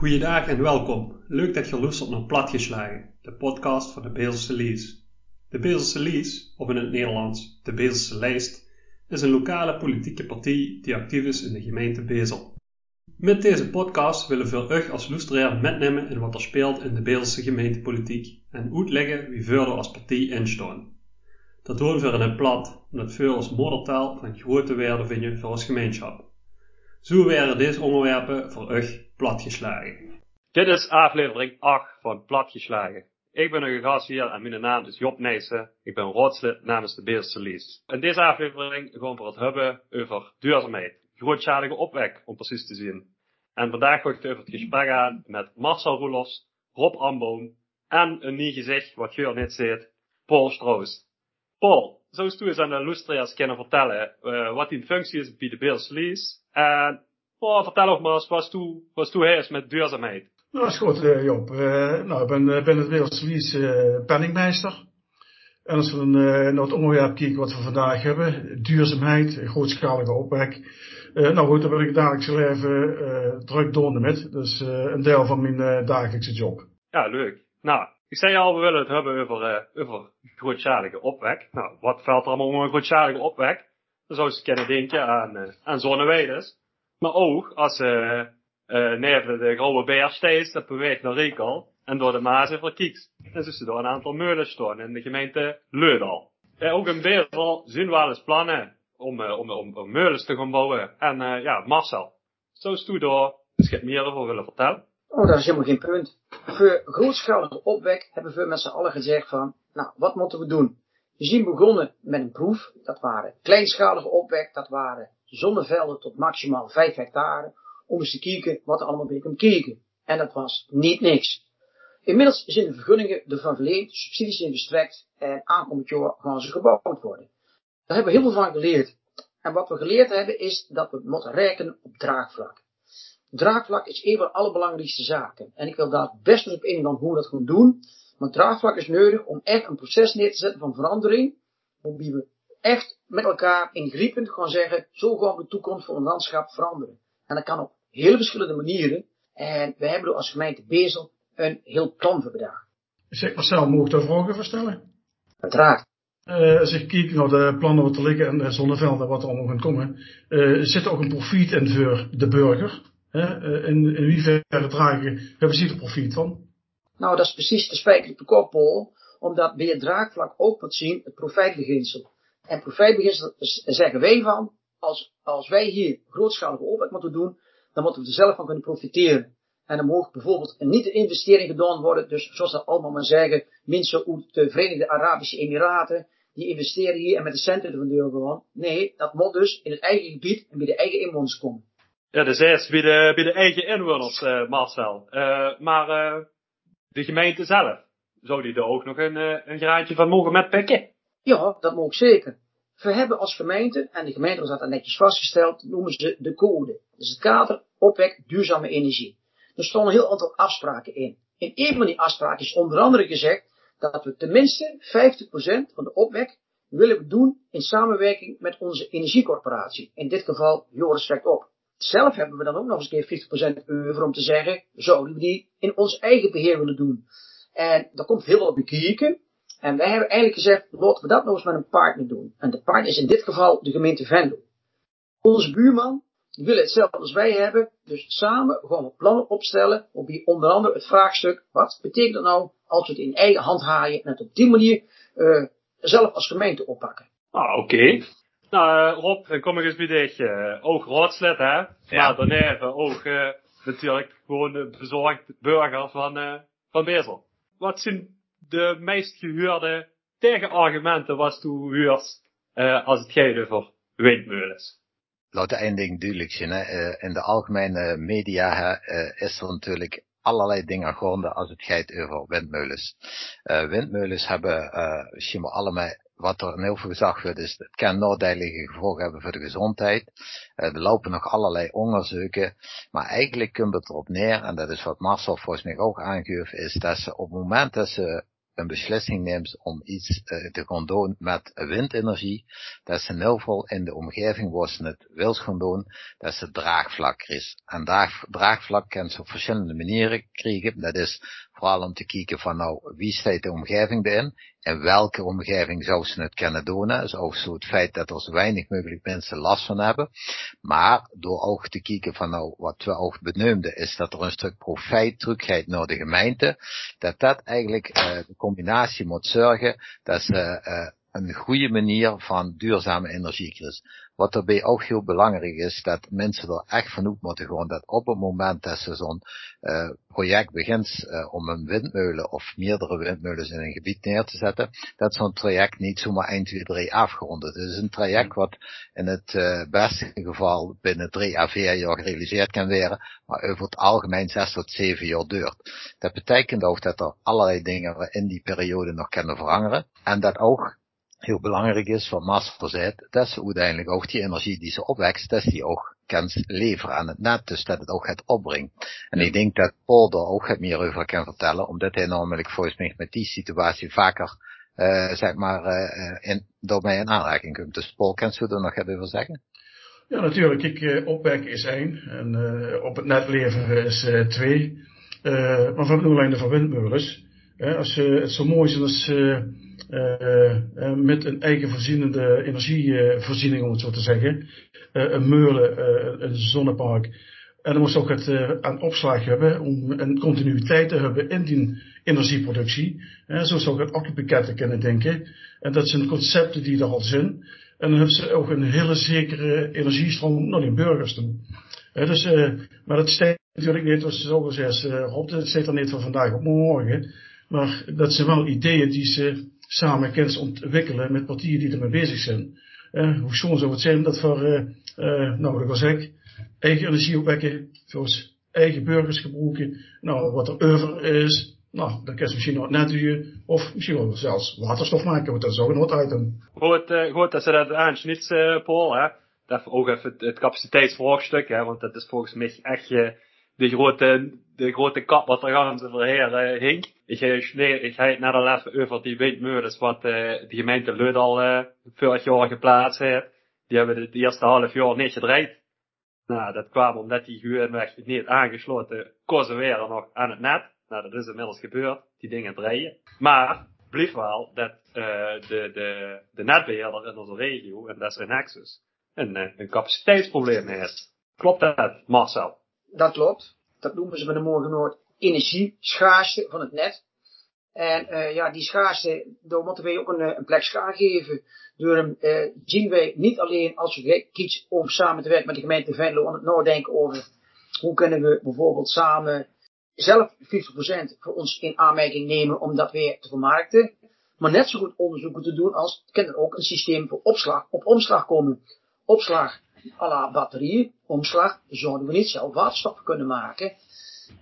Goeiedag en welkom. Leuk dat je luistert naar Platgeslagen, de podcast van de Bezelse Lies. De Bezelse Lies, of in het Nederlands de Bezelse Lijst, is een lokale politieke partij die actief is in de gemeente Bezel. Met deze podcast willen we u als luisteraar metnemen in wat er speelt in de Bezelse gemeentepolitiek en uitleggen wie verder als partij instaan. Dat doen we in het plat, omdat veel als moedertaal van grote waarde vinden voor ons gemeenschap. Zo werden deze onderwerpen voor u platgeslagen. Dit is aflevering 8 van Platgeslagen. Ik ben een gast hier en mijn naam is Job Nijssen. Ik ben raadslid namens de Beerse Lies. In deze aflevering gaan we het hebben over duurzaamheid. Grootschalige opwek, om precies te zien. En vandaag ga ik het gesprek aan met Marcel Roelofs, Rob Amboom en een nieuw gezicht, wat je net ziet, Paul Stroos. Paul, zou je eens aan de luisteraars kunnen vertellen uh, wat die functie is bij de Beerse Lies en Oh, vertel ook maar eens, wat was met duurzaamheid? Nou, dat is goed, uh, Job. Uh, nou, ik ben, uh, ben het uh, penningmeester. En als we dan naar het onderwerp kijken wat we vandaag hebben, duurzaamheid, grootschalige opwek. nou goed, daar ben ik dagelijks leven druk door met. Dat is een deel van mijn dagelijkse job. Ja, leuk. Nou, ik zei al, we willen het hebben over, over grootschalige opwek. Nou, wat valt er allemaal onder een grootschalige opwek? Dan zou je kunnen denken aan, aan zonneweiders. Maar ook als uh, uh, neven de grauwe beer steeds, dat beweegt naar Riekel en door de over Kieks. En ze door een aantal meulen staan in de gemeente Leudal. Ja, ook we wel eens plannen om, uh, om, om, om te gaan bouwen. En uh, ja, Marcel, zo is toe door, dus je meer over willen vertellen? Oh, dat is helemaal geen punt. Voor grootschalige opwek hebben we met z'n allen gezegd van, nou, wat moeten we doen? We zien begonnen met een proef, dat waren kleinschalige opwek, dat waren zonnevelden tot maximaal 5 hectare, om eens te kijken wat er allemaal bij kijken. En dat was niet niks. Inmiddels zijn de vergunningen ervan verleend, subsidies zijn verstrekt en aankomend jaar gaan ze gebouwd worden. Daar hebben we heel veel van geleerd. En wat we geleerd hebben is dat we moeten rekenen op draagvlak. Draagvlak is een van de allerbelangrijkste zaken. En ik wil daar best eens op ingaan hoe we dat gaan doen. Maar draagvlak is nodig om echt een proces neer te zetten van verandering. Wie we echt met elkaar ingrijpend gewoon zeggen, zo gaan we de toekomst van ons landschap veranderen. En dat kan op hele verschillende manieren. En we hebben er als gemeente Bezel een heel plan voor bedacht. Zeg Marcel, moet ik daar vragen voor stellen? Uiteraard. Uh, als ik kijk naar de plannen wat er liggen en de zonnevelden wat er allemaal gaan komen, uh, zit er ook een profiet in voor de burger. Uh, in, in hoeverre dragen, hebben ze er profiet van? Nou, dat is precies de spijker op de kop, Paul. Omdat bij het draagvlak ook wat zien, het profijtbeginsel. En profijtbeginsel zeggen wij van, als, als wij hier grootschalige opwek moeten doen, dan moeten we er zelf van kunnen profiteren. En dan mag bijvoorbeeld niet een investering gedaan worden, dus zoals dat allemaal maar zeggen, mensen uit de Verenigde Arabische Emiraten, die investeren hier en met de centen ervan deur gewoon. Nee, dat moet dus in het eigen gebied en bij de eigen inwoners komen. Ja, dus eerst bij de, bij de eigen inwoners, uh, Marcel. Uh, maar uh, de gemeente zelf, zou die er ook nog een, een graadje van mogen metpikken? Ja, dat moet zeker. We hebben als gemeente, en de gemeente was dat netjes vastgesteld, noemen ze de code. Is het kader opwek duurzame energie. Er stonden een heel aantal afspraken in. In een van die afspraken is onder andere gezegd dat we tenminste 50% van de opwek willen doen in samenwerking met onze energiecorporatie. In dit geval Joris trekt op. Zelf hebben we dan ook nog eens een keer 50% over om te zeggen, zouden we die in ons eigen beheer willen doen. En daar komt heel wat bekijken. En wij hebben eigenlijk gezegd, laten we dat nou eens met een partner doen. En de partner is in dit geval de gemeente Venlo. Onze buurman wil hetzelfde als wij hebben, dus samen we plannen opstellen op die onder andere het vraagstuk, wat betekent dat nou als we het in eigen hand haaien en het op die manier uh, zelf als gemeente oppakken. Ah, oké. Okay. Nou, uh, Rob, dan kom ik eens bij dit. Uh, ook raadslid, hè? Ja. Maar daarna ook uh, natuurlijk gewoon de bezorgd burger van, van Bezel. Wat zijn de meest gehuurde tegenargumenten was toe huurs uh, als het gaat over windmolens. Laat één ding duidelijk zijn. Hè. Uh, in de algemene media hè, uh, is er natuurlijk allerlei dingen gaande als het gaat over windmolens. Uh, windmolens hebben, misschien allemaal, wat er in heel veel gezegd wordt, is het kan nadelige gevolgen hebben voor de gezondheid. Uh, er lopen nog allerlei onderzoeken, maar eigenlijk komt het erop neer, en dat is wat Marcel volgens mij ook aangeeft, is dat ze op het moment dat ze een beslissing neemt om iets te gaan doen met windenergie, dat ze ieder geval in de omgeving waar ze het wil gaan doen, dat ze draagvlak is. En draag, draagvlak kan ze op verschillende manieren krijgen. Dat is vooral om te kijken van nou, wie staat de omgeving erin? En welke omgeving zou ze het kunnen doen? Is ook zo het feit dat er zo weinig mogelijk mensen last van hebben. Maar door ook te kijken van nou, wat we ook benoemden, is dat er een stuk profijt teruggaat naar de gemeente. Dat dat eigenlijk uh, de combinatie moet zorgen dat ze uh, een goede manier van duurzame energie krijgen. Wat daarbij ook heel belangrijk is, dat mensen er echt van uit moeten gaan, dat op het moment dat ze zo'n uh, project begint uh, om een windmolen of meerdere windmolens in een gebied neer te zetten, dat zo'n traject niet zomaar 1, 2, 3 afgerond is. Het is een traject wat in het uh, beste geval binnen 3 à 4 jaar gerealiseerd kan worden, maar over het algemeen 6 tot 7 jaar duurt. Dat betekent ook dat er allerlei dingen in die periode nog kunnen veranderen en dat ook heel belangrijk is, wat Master zei, dat ze uiteindelijk ook die energie die ze opwekst, dat die ook kan leveren aan het net, dus dat het ook gaat opbrengen. En ik denk dat Paul er ook het meer over kan vertellen, omdat hij namelijk volgens mij met die situatie vaker, uh, zeg maar, uh, in, door mij in aanraking komt. Dus Paul, kan je er nog even over zeggen? Ja, natuurlijk. Ik, opwekken is één en uh, op het net leveren is twee. Maar alleen de van windmolens. Als uh, het zo mooi is als uh, met een eigen voorzienende energievoorziening, om het zo te zeggen. een meulen, een zonnepark. En dan moest ook het aan opslag hebben om een continuïteit te hebben in die energieproductie. zo zou ik het accupakketten kunnen denken. En dat zijn concepten die er al zijn. En dan hebben ze ook een hele zekere energiestroom naar die burgers toe. dus, maar dat steekt natuurlijk niet, zoals zo gezegd, Rob, dat steekt er niet van vandaag op morgen. Maar dat zijn wel ideeën die ze samen kennis ontwikkelen met partijen die ermee bezig zijn. Uh, hoe schoon zou het zijn dat voor, uh, uh, nou ik eigen energie opwekken, voor eigen burgers gebruiken. Nou, wat er over is, nou, dan kan je misschien nog net of misschien wel zelfs waterstof maken, want dat is ook een hot item. Goed, uh, goed dat ze dat aansnit, uh, Paul, hè. Dat ook even het, het hè, want dat is volgens mij echt je de grote, de grote kap wat er gaan ze verheer hink. Ik ga, nee, ik ga het net al even over die windmolens wat uh, de gemeente Lud al uh, vorig jaar geplaatst heeft. Die hebben het eerste half jaar niet gedraaid. Nou, dat kwam omdat die gewoonweg niet aangesloten kozen weer nog aan het net. Nou, dat is inmiddels gebeurd. Die dingen draaien. Maar, blijf wel dat uh, de, de, de netbeheerder in onze regio, en dat is Nexus, een, een capaciteitsprobleem heeft. Klopt dat, Marcel? Dat klopt. Dat noemen ze met een mooie woord energieschaarste van het net. En uh, ja, die schaarste, daar moeten wij ook een, een plek schaar geven. Door hem uh, zien wij niet alleen als we kiezen om samen te werken met de gemeente Venlo aan het nadenken over hoe kunnen we bijvoorbeeld samen zelf 50% voor ons in aanmerking nemen om dat weer te vermarkten. Maar net zo goed onderzoeken te doen als kan er ook een systeem voor opslag op omslag komen. Opslag à la omslag, zouden we niet zelf waterstof kunnen maken.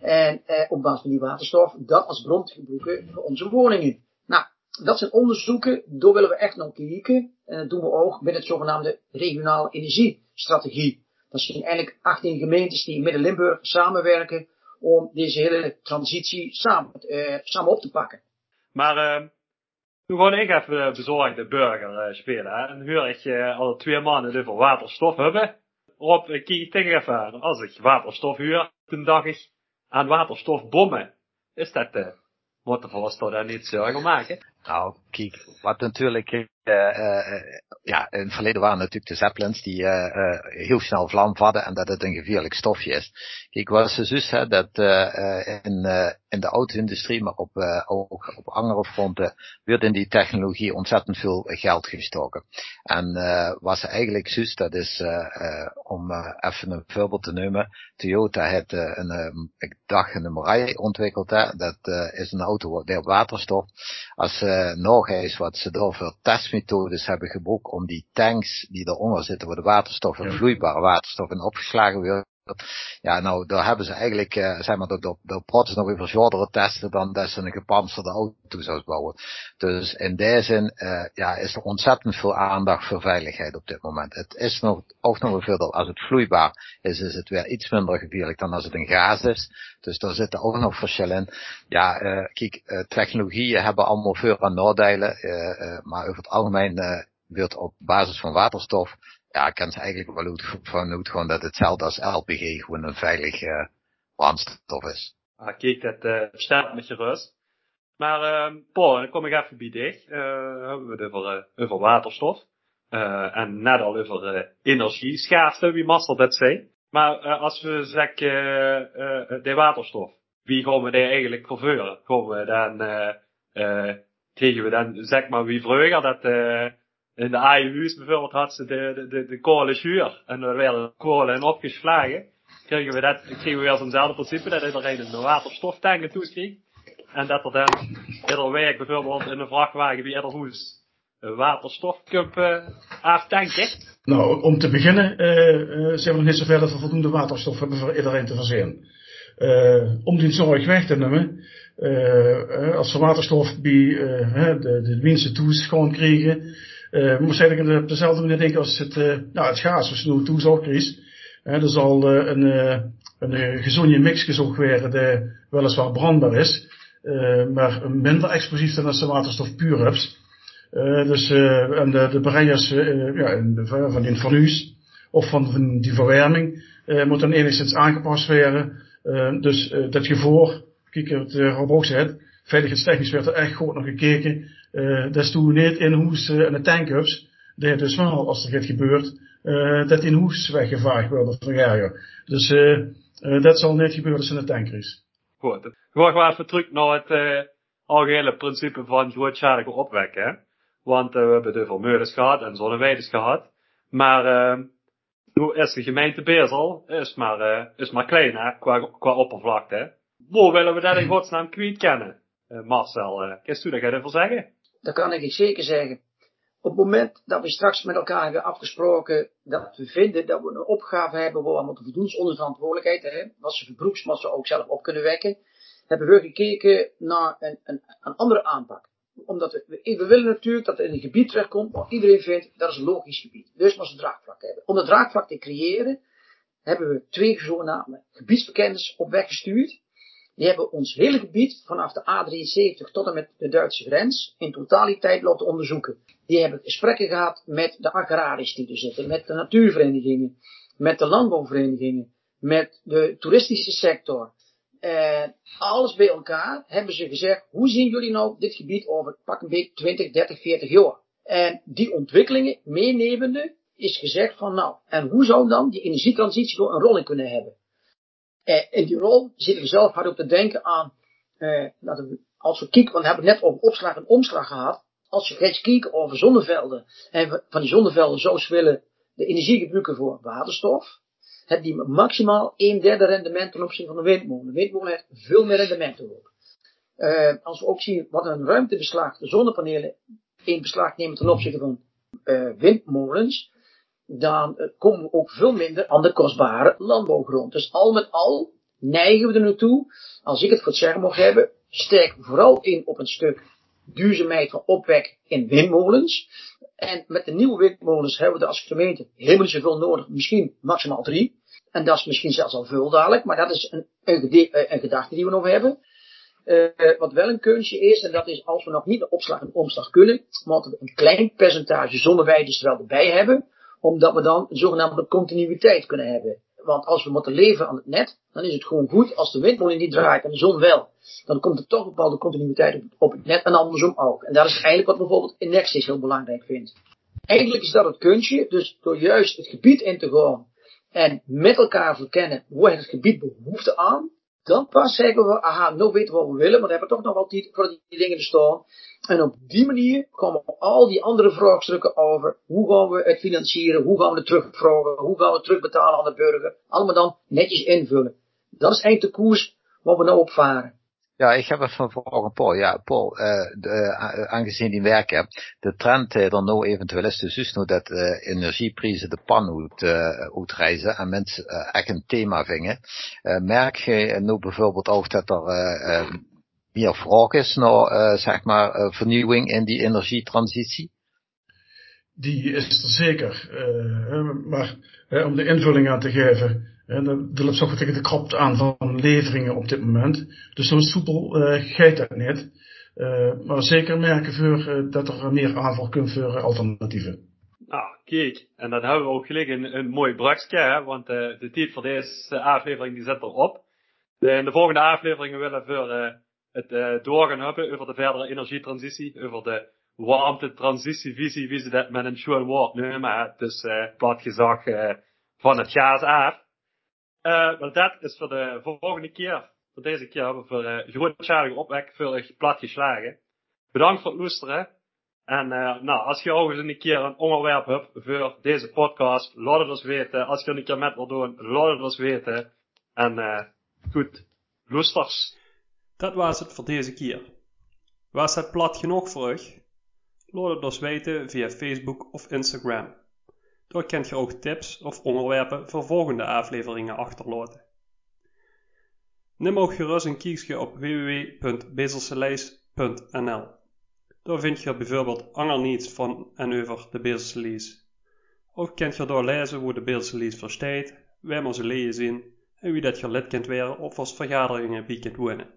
En eh, op basis van die waterstof dat als bron te gebruiken voor onze woningen. Nou, dat zijn onderzoeken, daar willen we echt naar kijken. En dat doen we ook binnen het zogenaamde regionale energiestrategie. Dat zijn eigenlijk 18 gemeentes die in Midden-Limburg samenwerken om deze hele transitie samen, uh, samen op te pakken. Maar uh, nu gewoon ik even de bezorgde burger uh, spelen. En huur ik uh, al twee maanden over waterstof hebben. Rob, ik kijk tegen aan. Als ik waterstof huur, dan dacht ik aan waterstofbommen. Is dat, uh, moet de voorstel daar niet zorgen maken? Nou, kijk, wat natuurlijk, uh, uh, ja, in het verleden waren natuurlijk de Zeppelins die uh, heel snel vlam vatten en dat het een gevaarlijk stofje is. Kijk, wat ze dus, hè, dat in, in de auto-industrie, maar op, ook op andere fronten, wordt in die technologie ontzettend veel geld gestoken. En ze eigenlijk zus, dat is, om even een voorbeeld te nemen, Toyota heeft een, ik dacht een Mirai ontwikkeld, hè, dat is een auto op waterstof. Als uh, nog eens wat ze daar voor testmethodes hebben gebruikt om die tanks die eronder zitten, waar de waterstof en vloeibare waterstof in opgeslagen Ja, nou, daar hebben ze eigenlijk, uh, zeg maar, daar, daar praten ze nog over zwaardere testen dan dat ze een gepantserde auto zou bouwen. Dus in die zin, uh, ja, is er ontzettend veel aandacht voor veiligheid op dit moment. Het is nog, ook nog veel, als het vloeibaar is, is het weer iets minder gevaarlijk dan als het een gas is. Dus daar zitten ook nog verschillen in. Ja, uh, kijk, technologieën hebben allemaal voor- en nadelen, maar over het algemeen wordt op basis van waterstof ja, ik ken ze eigenlijk wel goed vanuit gewoon dat hetzelfde als LPG gewoon een veilig uh, brandstof is. Ah, kijk, dat uh, staat met je rust. Maar uh, Paul, dan kom ik even bij dich. Uh, hebben we het over, over waterstof. En net al over uh, energieschaarste, wie master dat zei. Maar als we zeggen, de waterstof, wie gaan we die eigenlijk verveuren? Gaan we dan, krijgen we dan, zeg maar, wie vroeger dat, in de huis bijvoorbeeld had ze de, de, de, kolen. En er werden kolen opgeslagen. Kregen we dat, kregen we weer zo'nzelfde principe dat iedereen een waterstoftank toeskreeg. En dat er dan ieder week bijvoorbeeld in een vrachtwagen bij ieder huis een waterstofcup uh, aftanken. Nou, om te beginnen uh, zijn we nog niet zo ver dat we voldoende waterstof hebben voor iedereen te voorzien. Uh, om die zorg weg te nemen, als we waterstof bij de, de mensen toeschouwen krijgen, uh, moest eigenlijk op dezelfde manier denken als het, uh, nou, het gas, als nu toezorgkries. Uh, er zal uh, een, een gezonde mix gezocht worden die weliswaar brandbaar is, maar minder explosief dan als de waterstof puur hebt. Dus en de, de ja, van die fornuis of van, van die verwarming moet dan enigszins aangepast worden. Dus dat gevoor, kijk wat Rob ook zei, veiligheidstechnisch werd er echt goed naar gekeken. Uh, dat toen niet in hoes en de tankups. Dat dus wel, als er iets gebeurt, uh, dat in hoes weggevaagd wordt of verjagen. Dus uh, dat zal niet gebeuren als in de tanker is. Goed. Gewoon gewoon even terug naar het algehele principe van grootschalige opwekken. Hè? Want we hebben de vermeurders gehad en zonneweiders gehad. Maar hoe is de gemeente Bezel is maar, uh, is maar klein hè, qua, qua oppervlakte. Waar willen we dat in godsnaam kwijt kennen? Uh, Marcel, kun je daar even zeggen? Dat kan ik zeker zeggen. Op het moment dat we straks met elkaar hebben afgesproken dat we vinden dat we een opgave hebben waar we moeten voldoen zonder verantwoordelijkheid, hè, wat ze ze ook zelf op kunnen wekken, hebben we gekeken naar een, een, een andere aanpak. Omdat we, we willen natuurlijk dat er in een gebied terechtkomt waar iedereen vindt dat is een logisch gebied. Dus maar ze draagvlak hebben. Om dat draagvlak te creëren hebben we twee zogenaamde gebiedsverkenners op weg gestuurd. Die hebben ons hele gebied vanaf de A73 tot en met de Duitse grens in totaliteit laten onderzoeken. Die hebben gesprekken gehad met de agrariërs die er zitten, met de natuurverenigingen, met de landbouwverenigingen, met de toeristische sector. En alles bij elkaar hebben ze gezegd, hoe zien jullie nou dit gebied over pak een beetje 20, 30, 40 jaar? En die ontwikkelingen meenemende is gezegd van nou, en hoe zou dan die energietransitie een rol in kunnen hebben? Uh, in die rol zitten we zelf hard op te denken aan, uh, dat we, als we kijken, want we hebben het net over opslag en omslag gehad. Als je gaat kijken over zonnevelden, en van die zonnevelden zo willen de energie gebruiken voor waterstof, hebben die maximaal een derde rendement ten opzichte van de windmolen. De windmolen heeft veel meer rendement erop. Uh, als we ook zien wat een ruimtebeslag de zonnepanelen in beslag nemen ten opzichte van windmolens, dan uh, komen we ook veel minder aan de kostbare landbouwgrond. Dus al met al neigen we er naartoe, als ik het voor het zeggen mag hebben, sterk vooral in op een stuk duurzaamheid van opwek in windmolens. En met de nieuwe windmolens hebben we er als gemeente helemaal niet zoveel nodig, misschien maximaal drie. En dat is misschien zelfs al veel dadelijk, maar dat is een, een, een gedachte die we nog hebben. Uh, wat wel een kunstje is, en dat is als we nog niet de opslag en omslag kunnen, moeten we een klein percentage zonneweiders er wel erbij hebben, omdat we dan een zogenaamde continuïteit kunnen hebben. Want als we moeten leven aan het net, dan is het gewoon goed als de windmolen niet draait en de zon wel. Dan komt er toch een bepaalde continuïteit op, het net en andersom ook. En dat is eigenlijk wat bijvoorbeeld in Nexus heel belangrijk vindt. Eigenlijk is dat het kunstje, dus door juist het gebied in te gaan en met elkaar verkennen hoe het gebied behoefte aan, dan pas zeggen we, aha, nou weten we wat we willen, maar we hebben toch nog wel tijd voor die dingen te staan. En op die manier komen al die andere vraagstukken over, hoe gaan we het financieren, hoe gaan we het terugvragen, hoe gaan we het terugbetalen aan de burger, allemaal dan netjes invullen. Dat is eigenlijk de koers waar we nou op varen. Ja, ik heb even een vraag Paul. Ja, Paul, uh, de, uh, aangezien die werken, de trend uh, dan nou eventueel is dus nu dat energieprijzen de pan uit, uitreizen en mensen echt een thema vingen. merk je nu bijvoorbeeld ook dat er meer vraag is naar, zeg maar, vernieuwing in die energietransitie? Die is er zeker. maar om de invulling aan te geven, en de loopt zo tegen de krop aan van leveringen op dit moment. Dus zo soepel uh, gaat dat niet. Uh, maar zeker merken voor uh, dat er meer aanval komt voor alternatieven. Nou, kijk. En dan hebben we ook gelijk een, een mooi brugje, hè, want de tijd voor deze aflevering die zit erop. De, in de volgende afleveringen willen we het doorgaan hebben over de verdere energietransitie, over de warmte-transitievisie, wie ze dat met een schoon woord noemen. Dus plat gezag van het gas af. Uh, maar dat is voor de volgende keer. Voor deze keer hebben we voor uh, grootschalige opwek veel plat geslagen. Bedankt voor het luisteren. En uh, nou, als je ook eens een keer een onderwerp hebt voor deze podcast, laat het ons weten. Als je een keer met wil doen, laat het ons weten. En uh, goed, lusters. Dat was het voor deze keer. Was het plat genoeg voor u? Laat het ons weten via Facebook of Instagram. Daar kunt je ook tips of onderwerpen voor volgende afleveringen achterlaten. Neem ook gerust een kijkje op www.bezelselees.nl. Daar vind je bijvoorbeeld angerniets van en over de Bezelse Lees. Ook kunt je daar lezen hoe de Bezelse waar we ze lezen zien en wie dat je lid kunt worden of als vergaderingen bij kunt wonen.